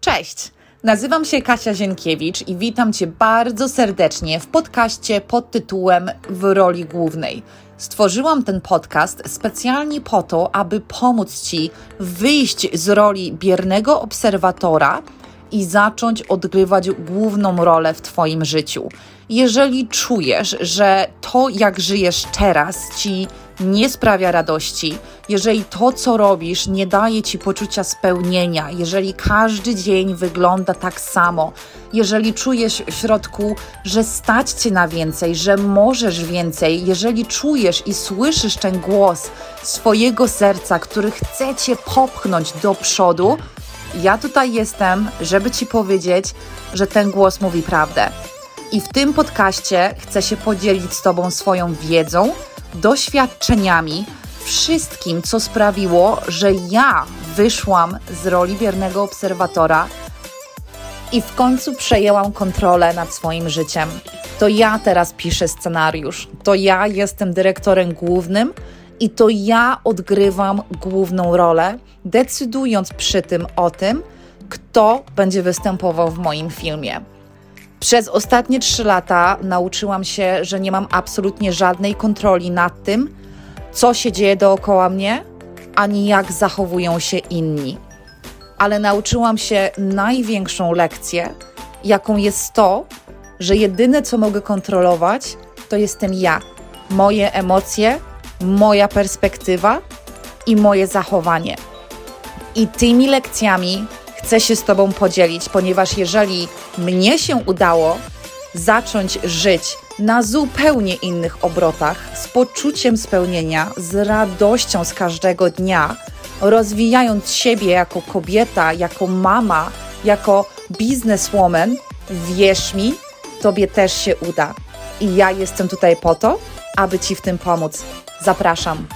Cześć! Nazywam się Kasia Zienkiewicz i witam Cię bardzo serdecznie w podcaście pod tytułem W roli głównej. Stworzyłam ten podcast specjalnie po to, aby pomóc Ci wyjść z roli biernego obserwatora i zacząć odgrywać główną rolę w Twoim życiu. Jeżeli czujesz, że to, jak żyjesz teraz, ci nie sprawia radości, jeżeli to, co robisz, nie daje ci poczucia spełnienia, jeżeli każdy dzień wygląda tak samo, jeżeli czujesz w środku, że stać cię na więcej, że możesz więcej, jeżeli czujesz i słyszysz ten głos swojego serca, który chce cię popchnąć do przodu, ja tutaj jestem, żeby Ci powiedzieć, że ten głos mówi prawdę. I w tym podcaście chcę się podzielić z Tobą swoją wiedzą, doświadczeniami, wszystkim, co sprawiło, że ja wyszłam z roli biernego obserwatora i w końcu przejęłam kontrolę nad swoim życiem. To ja teraz piszę scenariusz, to ja jestem dyrektorem głównym i to ja odgrywam główną rolę, decydując przy tym o tym, kto będzie występował w moim filmie. Przez ostatnie trzy lata nauczyłam się, że nie mam absolutnie żadnej kontroli nad tym, co się dzieje dookoła mnie, ani jak zachowują się inni. Ale nauczyłam się największą lekcję, jaką jest to, że jedyne co mogę kontrolować, to jestem ja, moje emocje, moja perspektywa i moje zachowanie. I tymi lekcjami chcę się z Tobą podzielić, ponieważ jeżeli mnie się udało zacząć żyć na zupełnie innych obrotach, z poczuciem spełnienia, z radością z każdego dnia, rozwijając siebie jako kobieta, jako mama, jako bizneswoman, wierz mi, Tobie też się uda. I ja jestem tutaj po to, aby Ci w tym pomóc. Zapraszam.